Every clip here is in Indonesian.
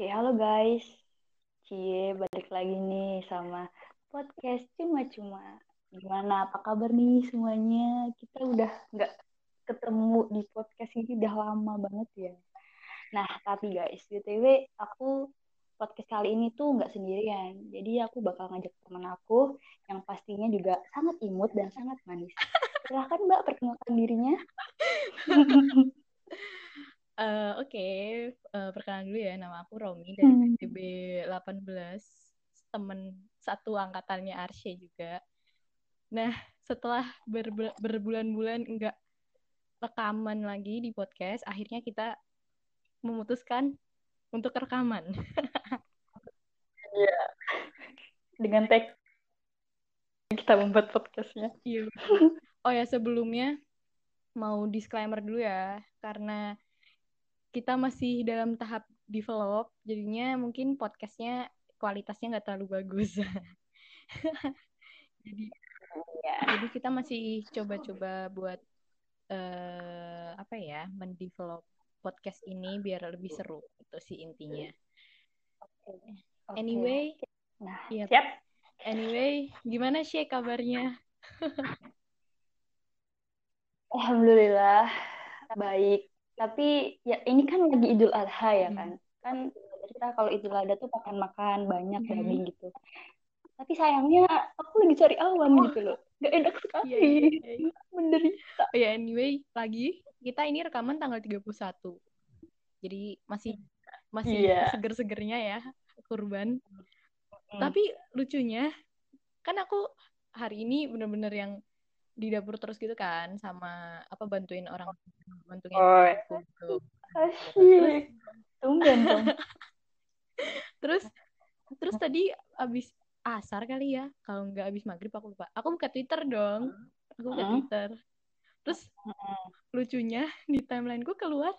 Oke, halo guys. Cie, balik lagi nih sama podcast cuma-cuma. Gimana, apa kabar nih semuanya? Kita udah nggak ketemu di podcast ini udah lama banget ya. Nah, tapi guys, BTW aku podcast kali ini tuh nggak sendirian. Jadi aku bakal ngajak teman aku yang pastinya juga sangat imut dan sangat manis. Silahkan Mbak perkenalkan dirinya. Uh, Oke, okay. uh, perkenalan dulu ya. Nama aku Romi dari Hmm. PTB 18, temen satu angkatannya Arsye juga. Nah, setelah ber- berbulan-bulan enggak rekaman lagi di podcast, akhirnya kita memutuskan untuk rekaman. Iya. Dengan tag kita membuat podcastnya. Iya. Oh ya, sebelumnya mau disclaimer dulu ya, karena kita masih dalam tahap develop, jadinya mungkin podcastnya kualitasnya nggak terlalu bagus. jadi, Iya. jadi kita masih coba-coba buat eh, apa ya, mendevelop podcast ini biar lebih seru itu sih intinya. Oke. Anyway, Nah, Iya. siap. anyway, gimana sih kabarnya? Alhamdulillah baik. Tapi ya ini kan lagi Idul Adha ya Hmm. kan. Kan kita kalau Idul Adha tuh makan-makan banyak Hmm. daging gitu. Tapi sayangnya aku lagi cari awan Oh. gitu loh. Gak enak sekali. iya, iya. Menderita. Oh ya, anyway, lagi kita ini rekaman tanggal 31. Jadi masih masih Iya. seger-segernya ya kurban. Hmm. Tapi lucunya kan aku hari ini bener-bener yang di dapur terus gitu kan sama apa bantuin orang bantuin Oh. aku gitu. Asyik. Tumben dong. Terus terus tadi abis asar kali ya, kalau nggak abis maghrib aku lupa. Aku buka Twitter dong. Aku buka Hmm. Twitter. Terus lucunya di timelineku keluar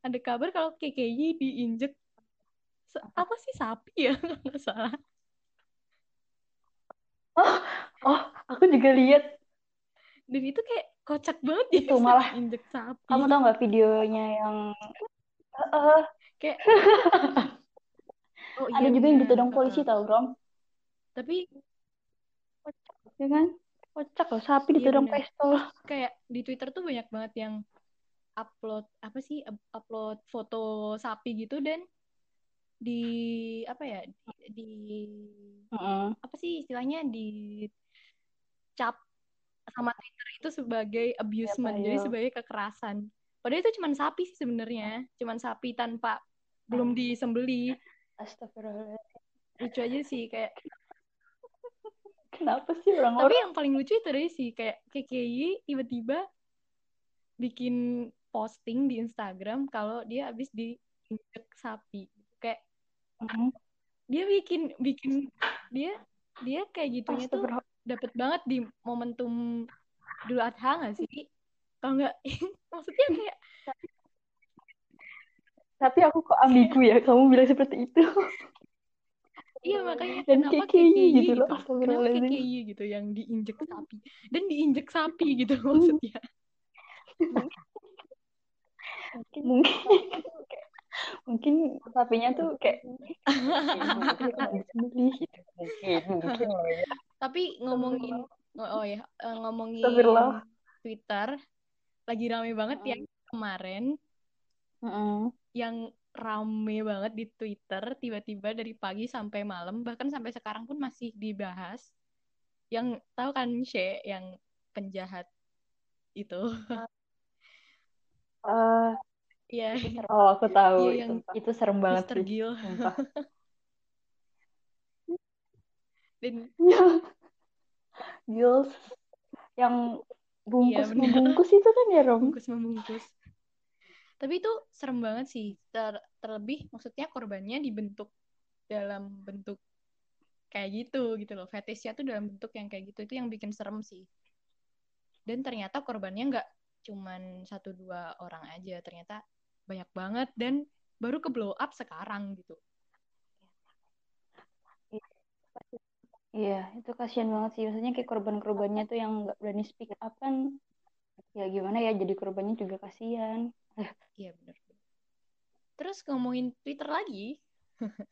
ada kabar kalau KKI diinjek apa sih sapi ya nggak salah. Oh, aku juga lihat Dan itu kayak kocak banget ya Itu malah- injek sapi. kamu tau nggak videonya yang Eh, Kayak Oh, ada iya juga yang bener. ditodong polisi tau, Bro. Tapi Ya kan? Kocak loh, sapi Iya, ditodong bener. pistol. kayak di Twitter tuh banyak banget yang upload apa sih up- upload foto sapi gitu dan di apa ya di, di Mm-mm. apa sih istilahnya di cap sama Twitter itu sebagai abusement Iya, jadi sebagai kekerasan. Padahal itu cuma sapi sih sebenarnya cuma sapi tanpa belum disembeli. Astagfirullahaladzim. lucu aja sih kayak Kenapa sih tapi orang-orang? yang paling lucu itu deh sih kayak KKI tiba-tiba bikin posting di Instagram kalau dia habis diinjek sapi. Kayak Mm. dia bikin bikin dia dia kayak gitunya tuh Dapat banget di momentum Idul Adha nggak sih kalau nggak maksudnya kayak Tapi aku kok ambigu ya, kamu bilang seperti itu. iya makanya Dan kenapa KKI KKI gitu gitu loh, kenapa astagfirullahaladzim. KKI gitu yang diinjek sapi dan diinjek sapi gitu maksudnya Mungkin, mungkin sapinya tuh kayak disembelih gitu. Mungkin, mungkin ya. Tapi ngomongin oh, oh ya, ngomongin. Twitter lagi rame banget ya kemarin Mm-mm. yang rame banget di Twitter tiba-tiba dari pagi sampai malam bahkan sampai sekarang pun masih dibahas. Yang tahu kan She yang penjahat itu. Eh, Iya, oh, aku tahu Iya, itu. yang Itu serem banget Mr. sih. Gil. Dan Jules yang bungkus Iya, membungkus itu kan ya, Rom? bungkus membungkus. Tapi itu serem banget sih. Ter- terlebih maksudnya korbannya dibentuk dalam bentuk kayak gitu gitu loh. Fetishnya tuh dalam bentuk yang kayak gitu itu yang bikin serem sih. Dan ternyata korbannya nggak cuman satu dua orang aja, ternyata banyak banget dan baru ke blow up sekarang gitu. Iya, itu kasihan banget sih. Maksudnya kayak korban-korbannya tuh yang nggak berani speak up kan. Ya gimana ya, jadi korbannya juga kasihan. Iya bener. Terus ngomongin Twitter lagi,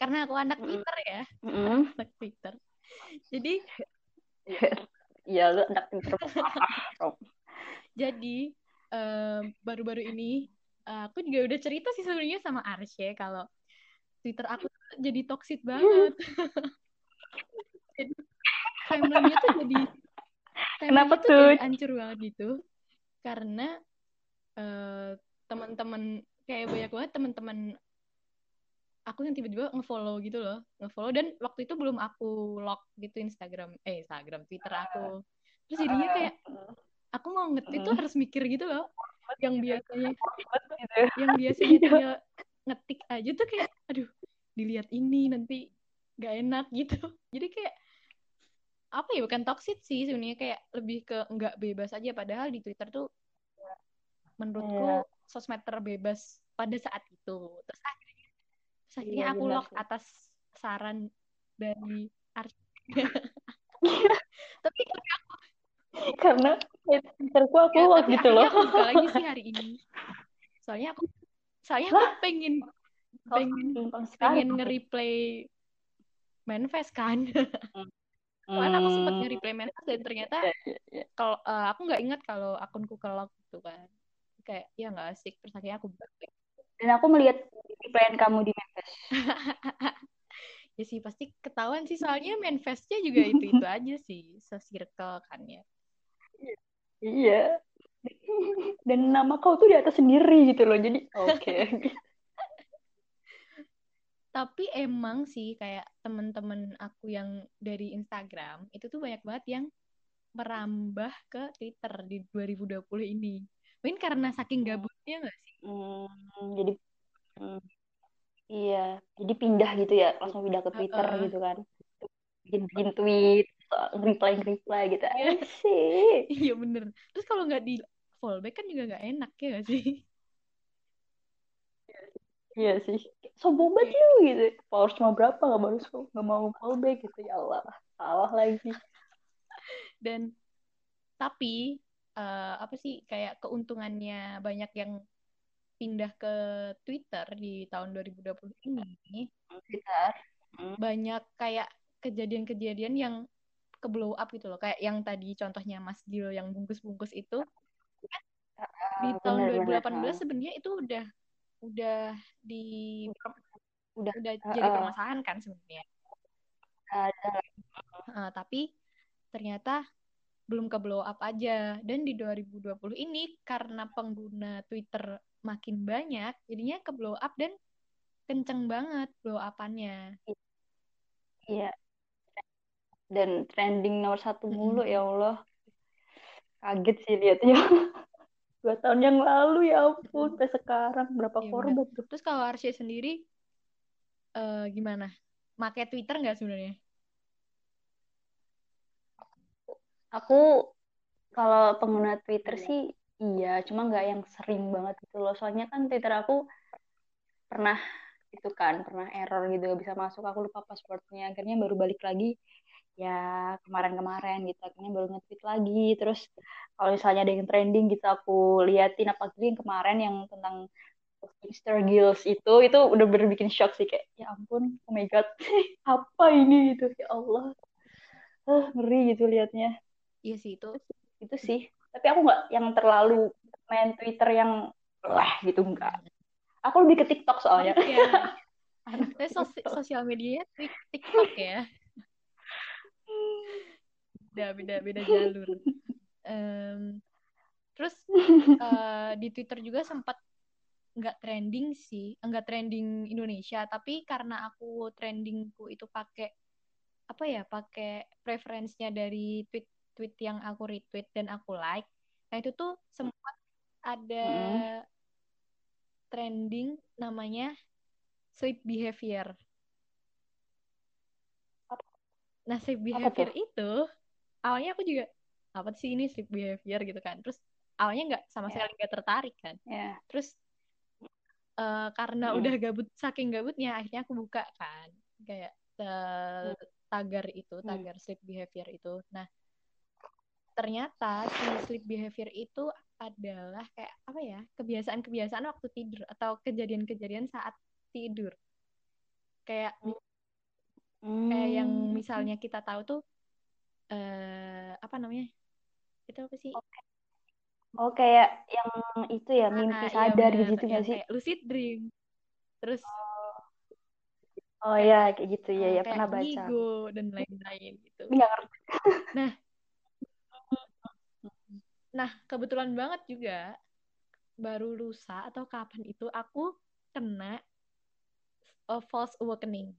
karena aku anak Mm. Twitter ya Mm-mm. anak Twitter jadi Iya, lu anak. Ah, jadi baru-baru ini eh, aku juga udah cerita sih sebenarnya sama Arsye kalau Twitter aku tuh jadi toxic banget jadi family-nya tuh jadi Kenapa tuh tuh? jadi hancur banget gitu. Karena eh, teman-teman kayak banyak banget teman-teman aku yang tiba-tiba ngefollow gitu loh. Ngefollow dan waktu itu belum aku lock gitu Instagram eh Instagram Twitter aku. Terus jadinya kayak aku mau nge-tweet tuh Mm. harus mikir gitu loh. Yang biasanya gitu. yang biasanya tinggal ngetik aja tuh kayak aduh dilihat ini nanti gak enak gitu. Jadi kayak apa ya bukan toxic sih sebenarnya kayak lebih ke nggak bebas aja. Padahal di Twitter tuh menurutku sosmed terbebas pada saat itu. Terus akhirnya terus akhirnya Iya, aku benar lock atas saran dari Ars tapi Karena Twitterku aku ya, lock gitu loh. aku buka lagi sih hari ini. Soalnya aku soalnya aku pengen pengen pengen nge-replay manifest kan soalnya aku sempat Hmm. manifest dan ternyata Iya, iya, iya. kalau eh, aku nggak ingat kalau akunku ke lock gitu kan kayak ya nggak asik terus akhirnya aku buka Dan aku melihat replyan kamu di manifest. ya sih pasti ketahuan sih soalnya manifestnya juga itu itu aja sih se-circle kan ya Iya. Dan nama kau tuh di atas sendiri gitu loh. Jadi oke. tapi emang sih kayak temen-temen aku yang dari Instagram itu tuh banyak banget yang merambah ke Twitter di 2020 ini mungkin karena saking gabutnya nggak sih Hmm, jadi hmm, iya, jadi pindah gitu ya, langsung pindah ke Twitter Heeh. gitu kan. Bikin bikin tweet, reply reply gitu. Iya. Asik. iya bener terus kalau nggak di fallback kan juga nggak enak ya nggak sih Iya sih. Sombong banget lu gitu. Followers cuma berapa nggak baru nggak mau fallback gitu ya Allah. Salah lagi. dan tapi eh, apa sih kayak keuntungannya banyak yang pindah ke Twitter di tahun 2020 ini Twitter. Hmm. banyak kayak kejadian-kejadian yang ke blow up gitu loh kayak yang tadi contohnya Mas Gil yang bungkus-bungkus itu di Ah, tahun benar, 2018 benar. sebenarnya itu udah udah di Udah. udah Ah, jadi ah. permasalahan kan sebenarnya Ada. Eh, tapi ternyata belum ke blow up aja dan di 2020 ini karena pengguna Twitter makin banyak jadinya ke blow up dan kenceng banget blow upannya Iya. Dan trending nomor satu mulu Mm-mm. ya Allah. Kaget sih lihatnya. Dua tahun yang lalu ya ampun. Sampai sekarang berapa Iya, korban tuh. terus kalau Arsya sendiri eh, gimana make Twitter nggak sebenarnya Aku kalau pengguna Twitter sih iya, cuma nggak yang sering banget gitu loh. Soalnya kan Twitter aku pernah itu kan, pernah error gitu, nggak bisa masuk. Aku lupa passwordnya. Akhirnya baru balik lagi ya kemarin-kemarin gitu. Akhirnya baru nge-tweet lagi. Terus kalau misalnya ada yang trending gitu, aku liatin apalagi yang kemarin yang tentang Mr. Gills itu, itu udah bener bikin shock sih kayak ya ampun, oh my god, apa ini gitu ya Allah, ah ngeri gitu liatnya. iya sih itu itu sih tapi aku nggak yang terlalu main Twitter yang wah gitu enggak aku lebih ke TikTok soalnya ya tapi sos- sosial medianya Tik- TikTok ya beda beda beda jalur. Em, terus eh, di Twitter juga sempat nggak trending sih nggak trending Indonesia tapi karena aku trendingku itu pakai apa ya pakai preferensinya dari tweet tweet yang aku retweet dan aku like nah itu tuh sempat ada Mm-mm. trending namanya sleep behavior. Nah sleep behavior itu awalnya aku juga apa sih ini sleep behavior gitu kan terus awalnya nggak sama Ya. sekali nggak tertarik kan ya terus eh, karena Mm-mm. udah gabut saking gabutnya akhirnya aku buka kan kayak eh, tagar itu Hmm. tagar sleep behavior itu nah ternyata si sleep behavior itu adalah kayak apa ya kebiasaan-kebiasaan waktu tidur atau kejadian-kejadian saat tidur kayak Hmm. kayak yang misalnya kita tahu tuh eh apa namanya itu apa sih Oh kayak yang itu ya mimpi Ah, iya sadar bener. gitu nggak sih? kayak lucid dream terus Oh ya kayak gitu ya eh, ya pernah baca. ngigo dan lain-lain gitu ngerti. nah kebetulan banget juga baru lusa atau kapan itu aku kena a false awakening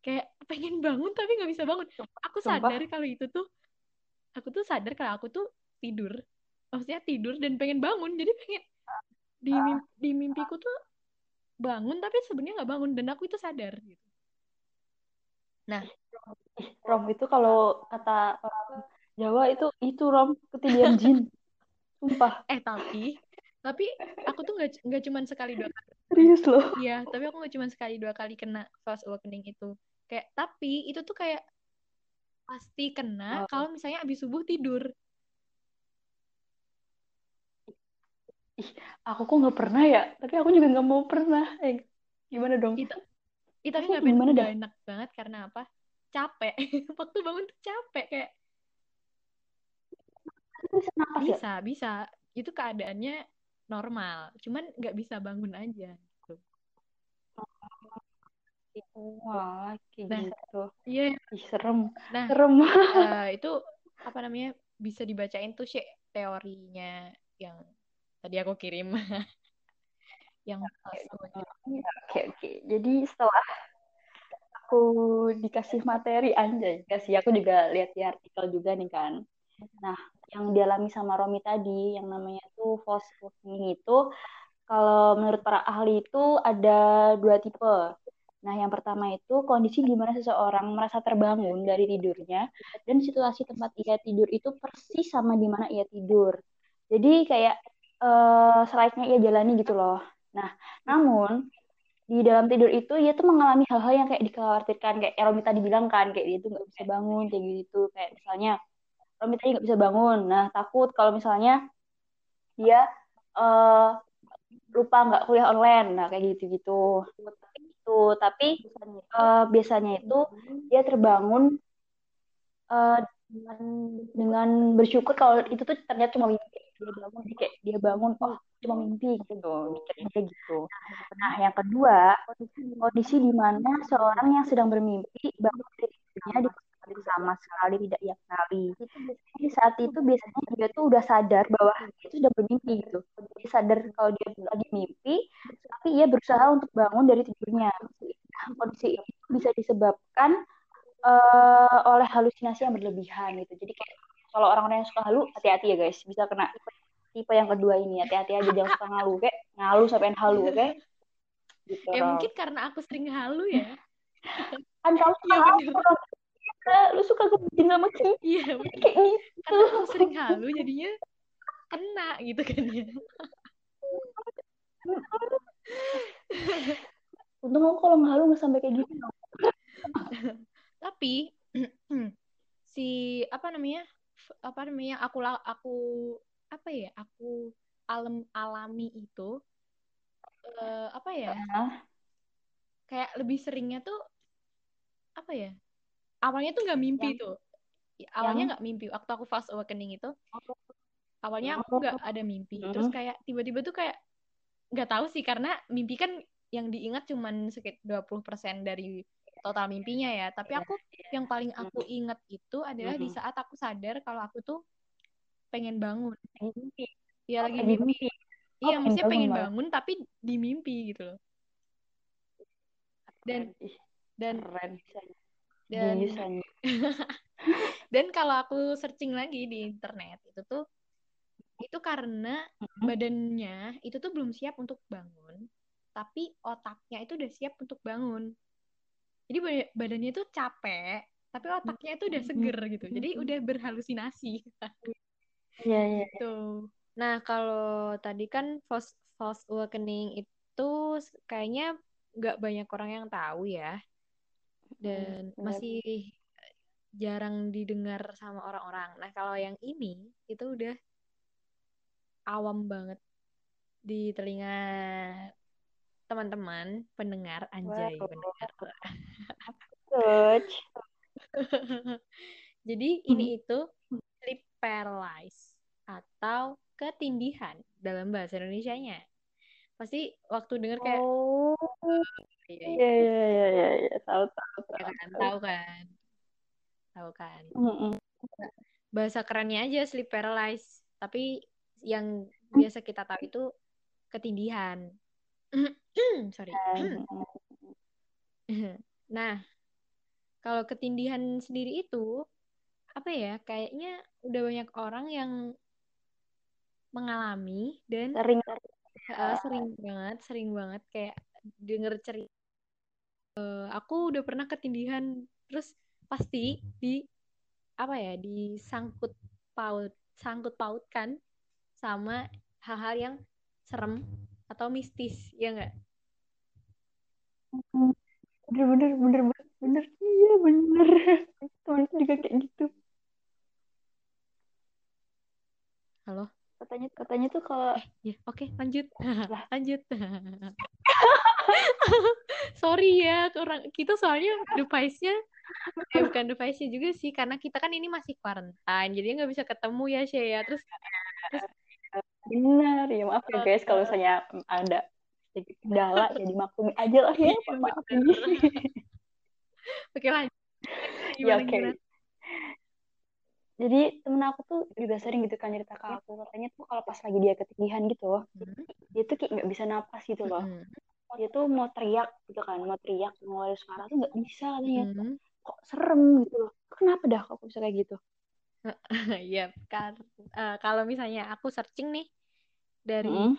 kayak pengen bangun tapi nggak bisa bangun. Aku Sumpah. sadar kalau itu tuh aku tuh sadar kalau aku tuh tidur. Maksudnya tidur dan pengen bangun. Jadi pengen di mim- di mimpiku tuh bangun tapi sebenarnya nggak bangun dan aku itu sadar gitu. Ih, Rom itu kalau kata orang Jawa itu itu Rom ketidian jin. Sumpah. Eh tapi tapi aku tuh nggak nggak cuman sekali dua kali. Serius loh. iya tapi aku nggak cuman sekali dua kali kena false awakening itu kayak tapi itu tuh kayak pasti kena Oh. kalau misalnya abis subuh tidur Aku kok nggak pernah ya. Tapi aku juga nggak mau pernah. Eh, gimana dong? itu itu tapi Aku nggak gimana dah? enak banget karena apa capek waktu bangun tuh capek kayak bisa napas ya. bisa bisa itu keadaannya normal cuman nggak bisa bangun aja Wah, kayak Nah. gitu. iya Ih, serem. nah Serem. eh, itu apa namanya bisa dibacain tuh sih teorinya yang tadi aku kirim yang. Oke, oke. Jadi setelah aku dikasih materi anjay, kasih aku juga lihat di artikel juga nih kan. Nah, yang dialami sama Romi tadi, yang namanya tuh false awakening itu, kalau menurut para ahli itu ada dua tipe. Nah, yang pertama itu kondisi di mana seseorang merasa terbangun dari tidurnya dan situasi tempat ia tidur itu persis sama di mana ia tidur. Jadi kayak eh selayaknya ia jalani gitu loh. Nah, namun di dalam tidur itu ia tuh mengalami hal-hal yang kayak dikhawatirkan kayak Romi tadi bilang kan kayak dia tuh nggak bisa bangun kayak gitu. Kayak misalnya Romi tadi nggak bisa bangun. Nah takut kalau misalnya dia eh lupa nggak kuliah online. Nah kayak gitu gitu itu tapi eh, biasanya itu dia terbangun eh, dengan dengan bersyukur kalau itu tuh ternyata cuma mimpi. Dia bangun dia kayak dia bangun oh cuma mimpi gitu. Mikirnya gitu. Nah yang kedua kondisi. di mana seorang yang sedang bermimpi bangun tidurnya di sama sekali tidak ia kenali jadi saat itu biasanya dia tuh udah sadar bahwa dia itu sudah bermimpi gitu. Dia sadar kalau dia lagi mimpi tapi ia berusaha untuk bangun dari tidurnya. Nah, kondisi ini bisa disebabkan eh, oleh halusinasi yang berlebihan gitu. Jadi kayak kalau orang-orang yang suka halu hati-hati ya guys. Bisa kena tipe yang kedua ini. Hati-hati aja jangan suka ngalu kayak ngalu sampai halu oke? Gitu. ya mungkin karena aku sering halu ya. Kan kamu halu Rom. lu suka kebikin sama kita iya kayak gitu. Karena aku sering halu jadinya kena gitu kan ya untung aku kalau ngalu nggak sampai kayak gitu tapi si apa namanya apa namanya aku aku apa ya aku alam alami itu eh, apa ya? Hah? kayak lebih seringnya tuh apa ya awalnya tuh nggak mimpi tuh. Awalnya nggak mimpi. Waktu aku fast awakening itu awalnya aku nggak ada mimpi. Terus kayak tiba-tiba tuh kayak nggak tahu sih karena mimpi kan yang diingat cuman sekitar 20% dari total mimpinya ya. Tapi aku yang paling aku ingat itu adalah di saat aku sadar kalau aku tuh pengen bangun. Mimpi. Ya lagi lagi mimpi. mimpi. Iya pengen maksudnya pengen bangun tapi di mimpi gitu loh. Dan dan keren dan dan kalau aku searching lagi di internet itu tuh itu karena badannya itu tuh belum siap untuk bangun tapi otaknya itu udah siap untuk bangun. Jadi ba- badannya itu capek tapi otaknya itu udah seger gitu. Jadi udah berhalusinasi. Iya iya gitu. nah kalau tadi kan false false awakening itu kayaknya nggak banyak orang yang tahu ya dan benar. masih jarang didengar sama orang-orang. Nah kalau yang ini itu udah awam banget di telinga teman-teman pendengar. Anjay Wow. pendengar. Jadi ini itu sleep paralysis atau ketindihan dalam bahasa Indonesianya pasti waktu denger kayak Oh. iya, Iya, iya, iya, iya, iya. Tahu, tahu, tahu. kan? Tahu kan? Tahu kan? Bahasa kerennya aja sleep paralysis tapi yang biasa kita tahu itu ketindihan. Sorry. Nah kalau ketindihan sendiri itu apa ya kayaknya udah banyak orang yang mengalami dan Sering. Uh, sering banget sering banget kayak denger cerita Eh, aku udah pernah ketindihan terus pasti di apa ya disangkut paut sangkut pautkan sama hal-hal yang serem atau mistis ya nggak Bener, bener, bener, bener. Iya, bener. Temanku juga kayak gitu. halo Katanya, katanya tuh kalau ya oke lanjut. Lah. lanjut. Sorry ya orang kita soalnya device-nya eh bukan device-nya juga sih karena kita kan ini masih quarantine jadi nggak bisa ketemu ya Shea terus bener ya maaf ya guys kalau misalnya ada sedikit kendala ya dimaklumi aja lah ya maaf. Oke lanjut. Ya oke. gimana jadi temen aku tuh juga sering gitu kan cerita ke aku katanya tuh kalau pas lagi dia ketindihan gitu loh Hmm, dia tuh kayak nggak bisa napas gitu loh hmm, dia tuh mau teriak gitu kan mau teriak mau ngeluarin suara tuh nggak bisa katanya hmm. kok serem gitu loh kenapa dah kok bisa kayak gitu Iya, kan. Kalau misalnya aku searching nih dari Mm-mm.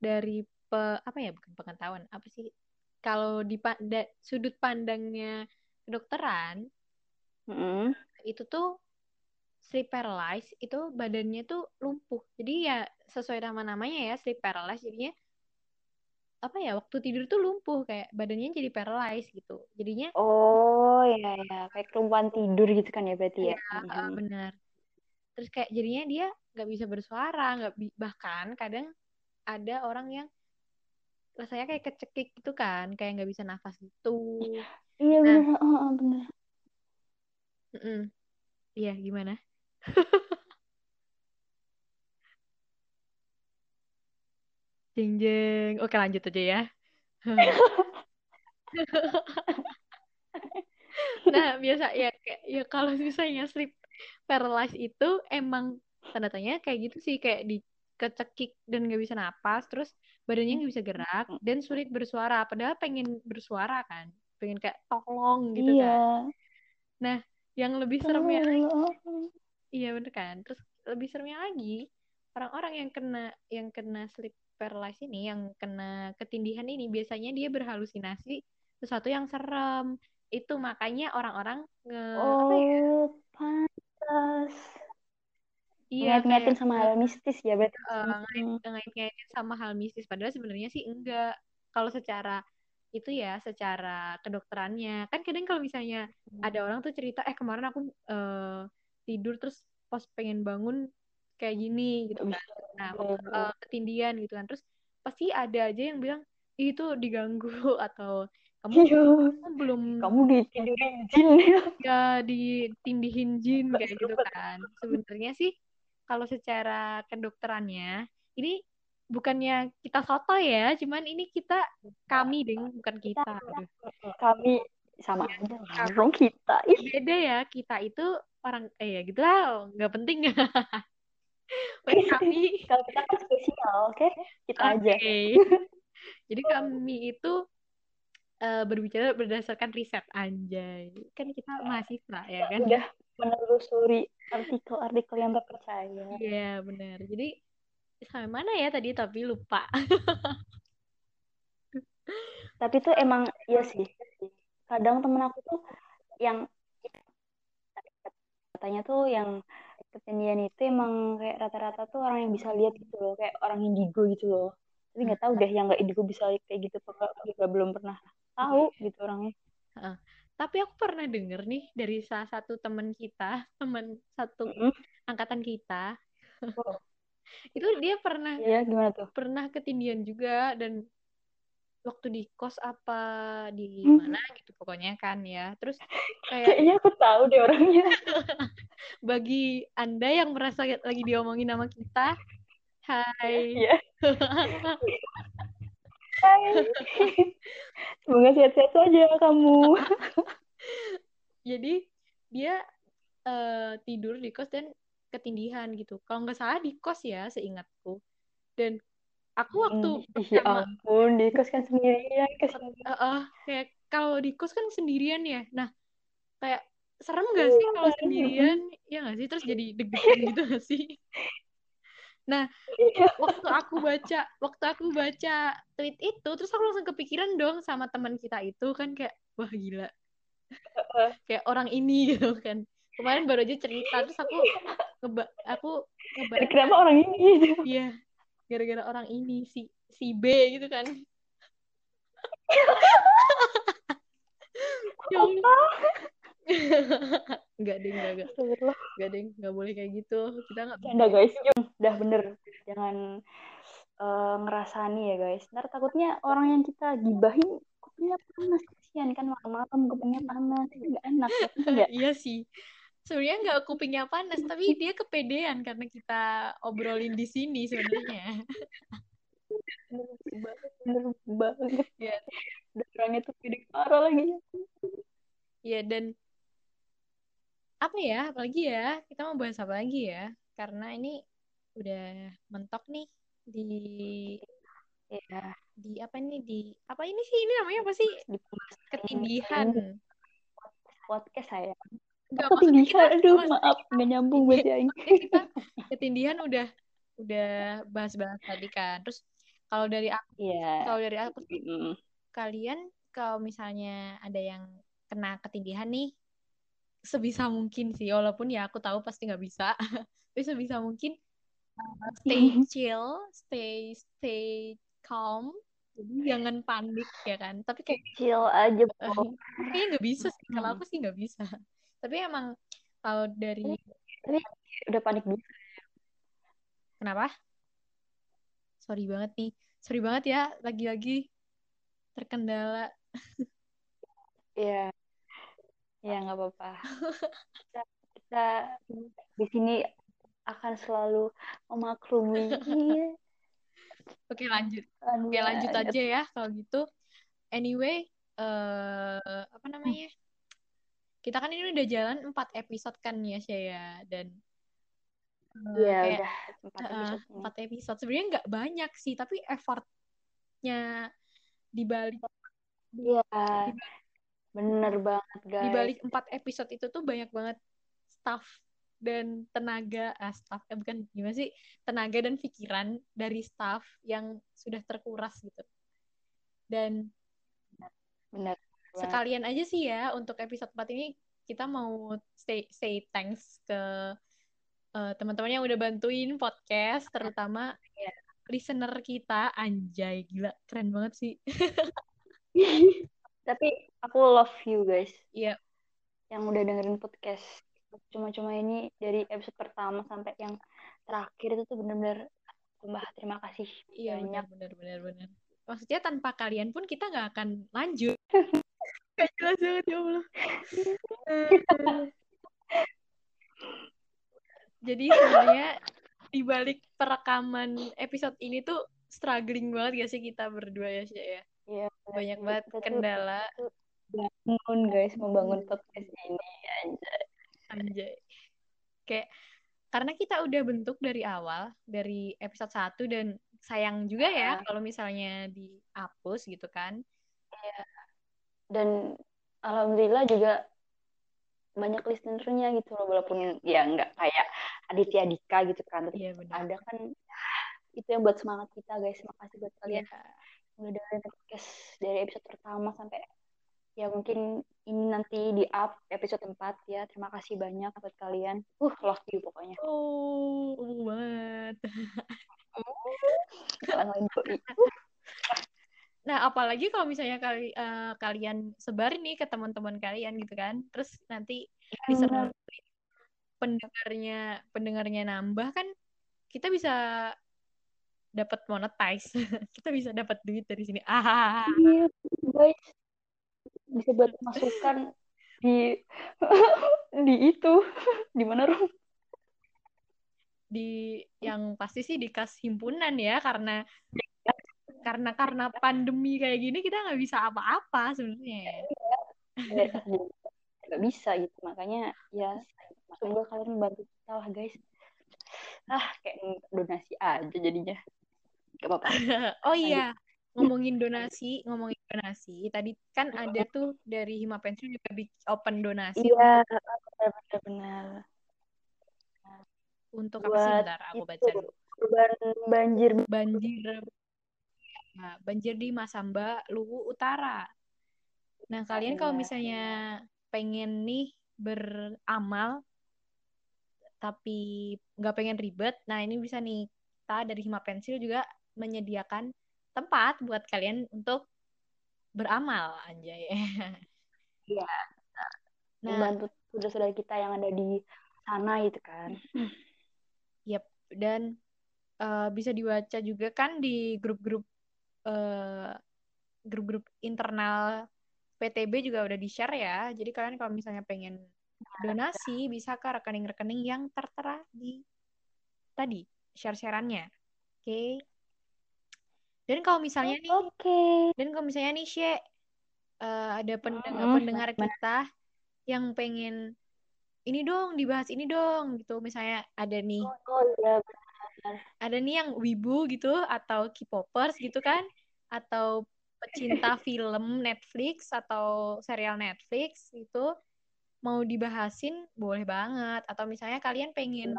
dari pe- apa ya bukan pengetahuan apa sih kalau di da- sudut pandangnya kedokteran Mm-mm. itu tuh sleep paralysis itu badannya tuh lumpuh. Jadi ya sesuai nama namanya ya sleep paralysis jadinya apa ya waktu tidur tuh lumpuh kayak badannya jadi paralysis gitu. Jadinya oh ya ya kayak kelumpuhan tidur gitu kan ya berarti ya? Ya Mhm. benar. Terus kayak jadinya dia nggak bisa bersuara nggak bi- bahkan kadang ada orang yang rasanya kayak kecekik gitu kan kayak nggak bisa nafas gitu. Iya Nah. bener oh, bener Mm-mm. iya gimana jeng jeng oke lanjut aja ya. Nah biasa ya kayak ya kalau misalnya sleep paralysis itu emang tanda tanya kayak gitu sih kayak dikecekik dan nggak bisa napas terus badannya nggak bisa gerak dan sulit bersuara. Padahal pengen bersuara kan pengen kayak tolong gitu iya. kan. Nah yang lebih seremnya Tolong. Iya bener kan. Terus lebih seremnya lagi orang-orang yang kena yang kena sleep paralysis ini, yang kena ketindihan ini biasanya dia berhalusinasi sesuatu yang serem. Itu makanya orang-orang nge apa ya? oh pantas Iya ngait-ngaitin kayak sama hal mistis ya berarti eh, Hmm. ngait- ngait-ngaitin sama hal mistis. Padahal sebenarnya sih enggak. Kalau secara itu ya, secara kedokterannya. Kan kadang kalau misalnya ada orang tuh cerita, eh kemarin aku eh, tidur terus pas pengen bangun kayak gini gitu kan. Nah, Iya, waktu, iya. eh, ketindihan gitu kan. Terus pasti ada aja yang bilang, "Ih, itu diganggu atau kamu kamu belum kamu ditidurin jin ya ditindihin jin kayak gitu kan. Sebenarnya sih kalau secara kedokterannya ini bukannya kita soto ya, cuman ini kita kami ding bukan kita. Kami sama aja kita Beda ya, kita itu orang eh ya gitu lah, nggak penting. Buat kami kalau kita kan spesial oke kita Oke. aja Jadi kami itu eh, berbicara berdasarkan riset anjay. Kan kita mahasiswa ya kan? udah menelusuri artikel-artikel yang terpercaya Iya, benar. Jadi sampai mana ya tadi tapi lupa. tapi tuh emang iya sih kadang temen aku tuh yang katanya tuh yang ketindihan itu emang kayak rata-rata tuh orang yang bisa lihat gitu loh kayak orang indigo gitu loh tapi nggak tahu deh yang nggak indigo bisa lihat kayak gitu apa juga belum pernah tahu gitu orangnya Tapi aku pernah denger nih dari salah satu teman kita, teman satu Mm-mm. angkatan kita. Oh. Itu dia pernah Iya gimana tuh pernah ketindihan juga dan waktu di kos apa di Hmm. mana gitu pokoknya kan ya. Terus kayak Kayaknya aku tahu deh orangnya. bagi Anda yang merasa lagi diomongin nama kita, hai. Iya. Hai. Semoga sehat-sehat saja kamu. Jadi dia eh, tidur di kos dan ketindihan gitu. Kalau nggak salah di kos ya, seingatku. Dan aku waktu Hmm, Ya pertama ampun, di kos kan sendirian. Eh, eh, kayak kalau di kos kan sendirian ya. Nah, kayak serem gak sih kalau Iya. sendirian? Ya nggak sih? Terus jadi deg-degan gitu gak sih? Nah, Iya. waktu aku baca, waktu aku baca tweet itu, terus aku langsung kepikiran dong sama teman kita itu kan kayak, wah gila, kayak orang ini gitu kan. Kemarin baru aja cerita, terus aku ngeba, aku ngebayang, Kenapa orang ini? iya, gara-gara orang ini si si B gitu kan. Ya. Enggak deh, enggak, enggak, Astagfirullah. enggak deh, enggak boleh kayak gitu. Kita enggak Canda guys, udah bener. Jangan eh, ngerasani ya guys. Ntar takutnya orang yang kita gibahin kupingnya panas. Kasihan kan malam-malam kupingnya panas. Nggak enak. ya. Nggak? Iya sih. Sebenarnya nggak kupingnya panas, tapi dia kepedean karena kita obrolin di sini sebenarnya. Bener banget. Bener banget. Iya. Udah orangnya tuh pede parah lagi. Iya dan apa ya? Apalagi ya? Kita mau bahas apa lagi ya? Karena ini udah mentok nih di Ya, di apa ini di apa ini sih ini namanya apa sih? di Ketindihan. podcast saya. Tinggi. kita Aduh, maaf. Nggak nyambung Aing. kita ketindihan udah udah bahas-bahas tadi kan. Terus kalau dari aku Iya. kalau dari aku sih Mm. kalian kalau misalnya ada yang kena ketindihan nih sebisa mungkin sih walaupun ya aku tahu pasti nggak bisa tapi sebisa mungkin uh, stay chill stay stay calm jadi jangan panik ya kan tapi kayak Chill aja, kayaknya nggak bisa sih kalau aku sih nggak bisa tapi emang kalau dari Tapi udah panik dulu. kenapa sorry banget nih sorry banget ya lagi-lagi terkendala Iya. Ya, nggak apa-apa. Kita, kita di sini akan selalu memaklumi. Oke lanjut Oke lanjut aja ya kalau gitu. Anyway, eh apa namanya? Kita kan ini udah jalan 4 episode kan ya Shaya dan eh, Iya, kayak udah empat episode ini. empat episode sebenarnya nggak banyak sih tapi effortnya dibalik Iya, bener banget, guys. dibalik empat episode itu tuh banyak banget staff dan tenaga ah staff eh bukan gimana sih tenaga dan pikiran dari staff yang sudah terkuras gitu dan banget. Sekalian aja sih ya untuk episode 4 ini kita mau say, say thanks ke eh, teman-teman yang udah bantuin podcast terutama Iya. listener kita anjay gila keren banget sih Tapi aku love you, guys. Iya. Yang udah dengerin podcast. Cuma-cuma ini dari episode pertama sampai yang terakhir itu tuh bener-bener tambah terima kasih iya banyak. benar benar benar maksudnya tanpa kalian pun kita nggak akan lanjut Gak jelas banget ya Allah. Jadi sebenarnya di balik perekaman episode ini tuh struggling banget gak sih kita berdua ya sih ya? Iya, banyak banget kita tuh kendala. Bangun guys membangun podcast ini anjay. anjay. Kayak karena kita udah bentuk dari awal dari episode 1 dan sayang juga ya Ah. kalau misalnya dihapus gitu kan Dan alhamdulillah juga banyak listenernya gitu loh walaupun ya nggak kayak Aditya Dika gitu kan tapi iya benar. ada kan itu yang buat semangat kita guys. Makasih buat kalian udah dengerin podcast dari episode pertama sampai ya mungkin ini nanti di up episode 4 ya. Terima kasih banyak buat kalian. Uh love you pokoknya. Oh banget. Kalian lain. nah apalagi kalau misalnya kali eh, kalian sebarin nih ke teman-teman kalian gitu kan terus nanti listener pendengarnya pendengarnya nambah kan kita bisa dapat monetize. kita bisa dapat duit dari sini. Ah. Iya, guys. Bisa buat masukan di di itu di mana Rom? Di yang pasti sih di kas himpunan ya karena karena karena pandemi kayak gini kita nggak bisa apa-apa sebenarnya. Nggak bisa gitu makanya ya semoga kalian membantu kita lah guys. Ah kayak donasi aja jadinya. Gak apa-apa. oh iya, ngomongin donasi, ngomongin donasi. Tadi kan ada tuh dari Hima Pensil juga open donasi. Iya, benar-benar. Untuk apa sih? Bentar, aku baca dulu. Korban banjir. Banjir. Nah, banjir di Masamba, Luwu Utara. Nah, kalian kalau misalnya pengen nih beramal tapi nggak pengen ribet, nah ini bisa nih kita dari Hima Pensil juga menyediakan tempat buat kalian untuk beramal anjay. Iya. Nah, membantu saudara-saudara kita yang ada di sana gitu kan. Yep, dan uh, bisa dibaca juga kan di grup-grup uh, grup-grup internal PTB juga udah di-share ya. Jadi kalian kalau misalnya pengen donasi bisa ke rekening-rekening yang tertera di tadi share-sharannya. Oke. Okay. Dan kalau misalnya nih, okay. dan kalau misalnya nih, She, uh, ada pendengar-pendengar hmm, kita yang pengen ini dong dibahas ini dong gitu misalnya ada nih oh, oh ya ada nih yang wibu gitu atau K-popers gitu kan atau pecinta film Netflix atau serial Netflix itu mau dibahasin boleh banget. Atau misalnya kalian pengen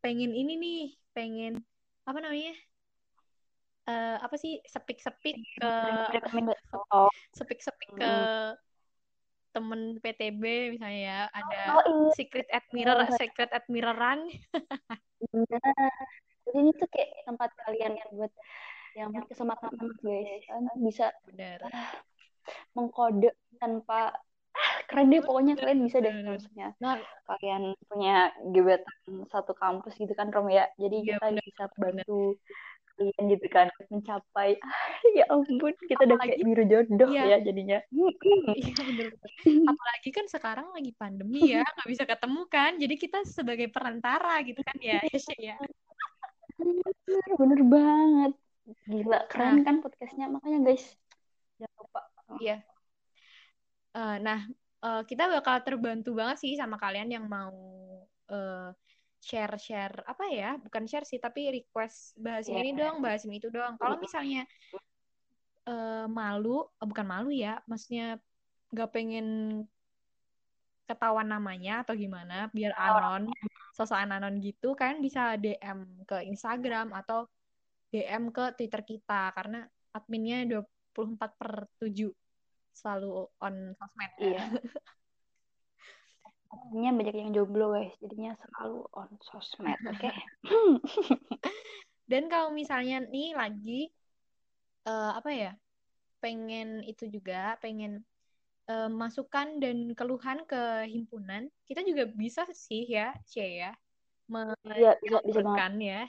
pengen ini nih pengen apa namanya uh, apa sih sepik-sepik ke sepik-sepik ke temen PTB misalnya ya ada oh, iya. secret admirer oh, secret admireran. Nah, jadi ini tuh kayak tempat kalian yang buat yang kesempatan guys. kan bisa Benar. Uh, mengkode tanpa ah, keren deh pokoknya kalian bisa deh maksudnya nah, kalian punya gebetan satu kampus gitu kan Rom ya. Jadi ya, kita bener, bisa bantu kalian gitu kan mencapai ya ampun kita udah kayak biru jodoh iya. ya jadinya. Iya bener. Apalagi kan sekarang lagi pandemi ya nggak bisa ketemu kan jadi kita sebagai perantara gitu kan ya ya. bener, bener banget. Gila keren nah. kan podcastnya makanya guys jangan lupa. Iya. Uh, nah uh, kita bakal terbantu banget sih sama kalian yang mau uh, share share apa ya bukan share sih tapi request bahas yeah. ini dong bahas ini itu dong kalau misalnya uh, malu uh, bukan malu ya maksudnya nggak pengen ketahuan namanya atau gimana biar anon sosok anon gitu kan bisa DM ke Instagram atau DM ke Twitter kita karena adminnya 24 per 7 selalu on sosmed. Iya. Artinya banyak yang jomblo guys, jadinya selalu on sosmed, oke? Okay? Dan kalau misalnya nih lagi uh, apa ya, pengen itu juga, pengen uh, masukan dan keluhan ke himpunan, kita juga bisa sih ya, C ya, bisa, bisa banget. ya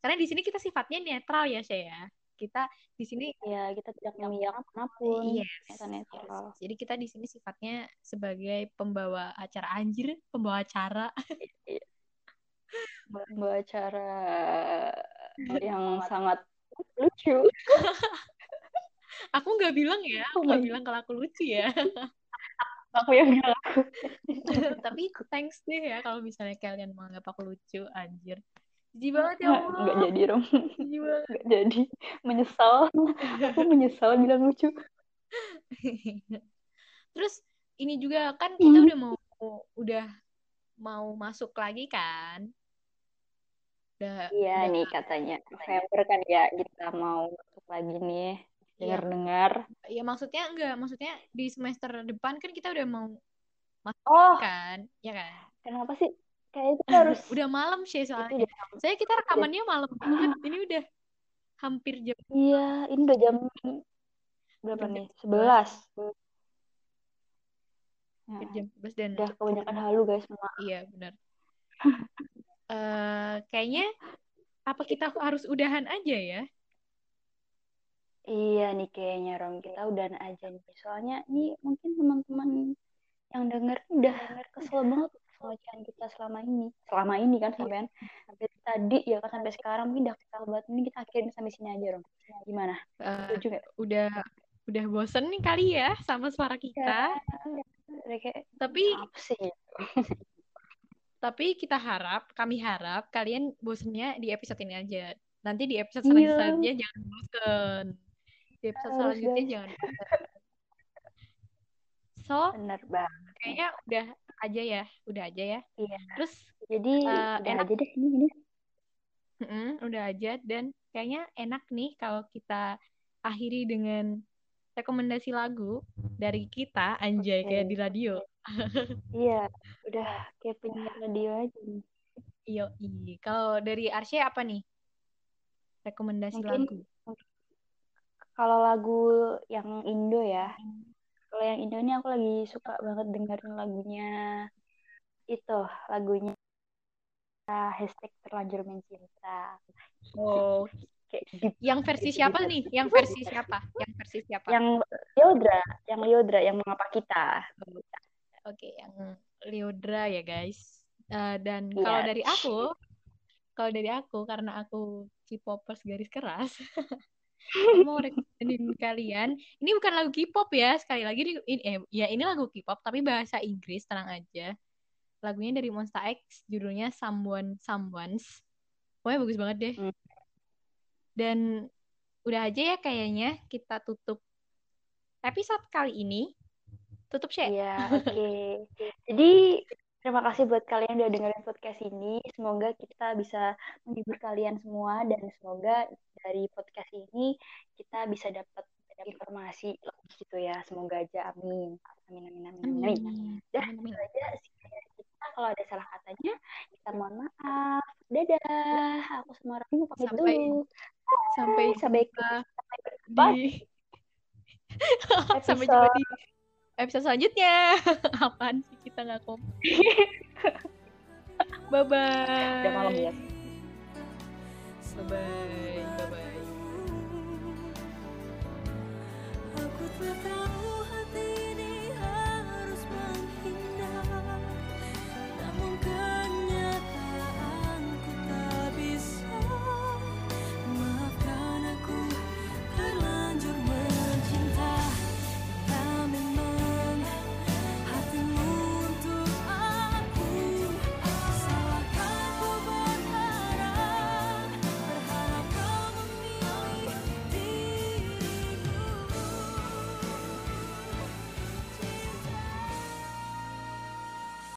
karena di sini kita sifatnya netral ya, saya. Kita di sini ya kita tidak memihak mana pun. Yes. Kita netral. Jadi kita di sini sifatnya sebagai pembawa acara anjir, pembawa acara. pembawa acara yang sangat lucu. aku nggak bilang ya, aku nggak bilang kalau aku lucu ya. aku yang bilang Tapi thanks deh ya kalau misalnya kalian menganggap aku lucu, anjir. Jijik banget ya Allah. Enggak jadi, Rom. Enggak jadi. Menyesal. Aku menyesal bilang lucu. Terus ini juga kan kita hmm. udah mau udah mau masuk lagi kan? Udah, iya udah, nih katanya November kan ya kita mau masuk lagi nih iya. dengar-dengar. Iya maksudnya enggak, maksudnya di semester depan kan kita udah mau masuk oh. kan, ya kan? Kenapa sih kayak itu harus udah malam sih soalnya. saya kita rekamannya malam banget. Ini udah hampir jam iya ini udah jam berapa nih? Sebelas. Nah, jam sebelas dan udah kebanyakan halu guys iya benar. Uh, kayaknya apa kita harus udahan aja ya? Iya nih kayaknya Rom kita udahan aja nih. Soalnya nih mungkin teman-teman yang denger udah kesel banget sama ocehan kita selama ini. Selama ini kan sampai sampai tadi ya kan sampai sekarang mungkin udah kesel banget. Ini kita akhirin sampai sini aja Rom. Gimana? Eh, Setuju nggak? udah udah bosen nih kali ya sama suara kita. Udah kayak Tapi sih? tapi kita harap, kami harap kalian bosennya di episode ini aja. Nanti di episode Iya. selanjutnya jangan bosen. Di episode Harus, selanjutnya guys. jangan bosen. So, Bener banget. kayaknya udah aja ya, udah aja ya. Iya. Terus Jadi Eh, udah enak. aja deh ini ini. mm-mm, udah aja dan kayaknya enak nih kalau kita akhiri dengan rekomendasi lagu dari kita anjay kayak Oke. di radio. Iya, udah kayak penyiar radio aja nih. Iyo, Kalau dari Arsya apa nih? Rekomendasi Mungkin lagu. kalau lagu yang Indo ya, kalau yang Indo ini aku lagi suka banget dengerin lagunya itu, lagunya hashtag terlanjur mencinta. Oh, Kayak deep yang versi gitu, siapa gitu. nih? Yang versi siapa? Yang versi siapa? Yang Liodra, yang Liodra, yang mengapa kita. Oke, yang Liodra ya guys. Eh, dan Iya. kalau dari aku, kalau dari aku karena aku K-popers garis keras, mau rekomendin kalian. Ini bukan lagu K-pop ya, sekali lagi ini, eh, ya ini lagu K-pop tapi bahasa Inggris, tenang aja. Lagunya dari Monsta X, judulnya Someone Someone's. Pokoknya bagus banget deh. Hmm. Dan udah aja ya kayaknya kita tutup episode kali ini. Tutup share. Iya, oke. Jadi terima kasih buat kalian yang udah dengerin podcast ini. Semoga kita bisa menghibur kalian semua dan semoga dari podcast ini kita bisa dapat informasi lebih gitu ya. Semoga aja. Amin. Amin amin amin amin. amin. Amin. Dah, Amin, aja kita. Kalau ada salah katanya, kita mohon maaf. Dadah. Aku sama Raffi mau pamit Sampai- dulu. Sampai Sampai jumpa sampai berjumpa di sampai jumpa di episode selanjutnya. Apaan sih kita nggak kom? bye bye. Udah malam ya. Bye bye.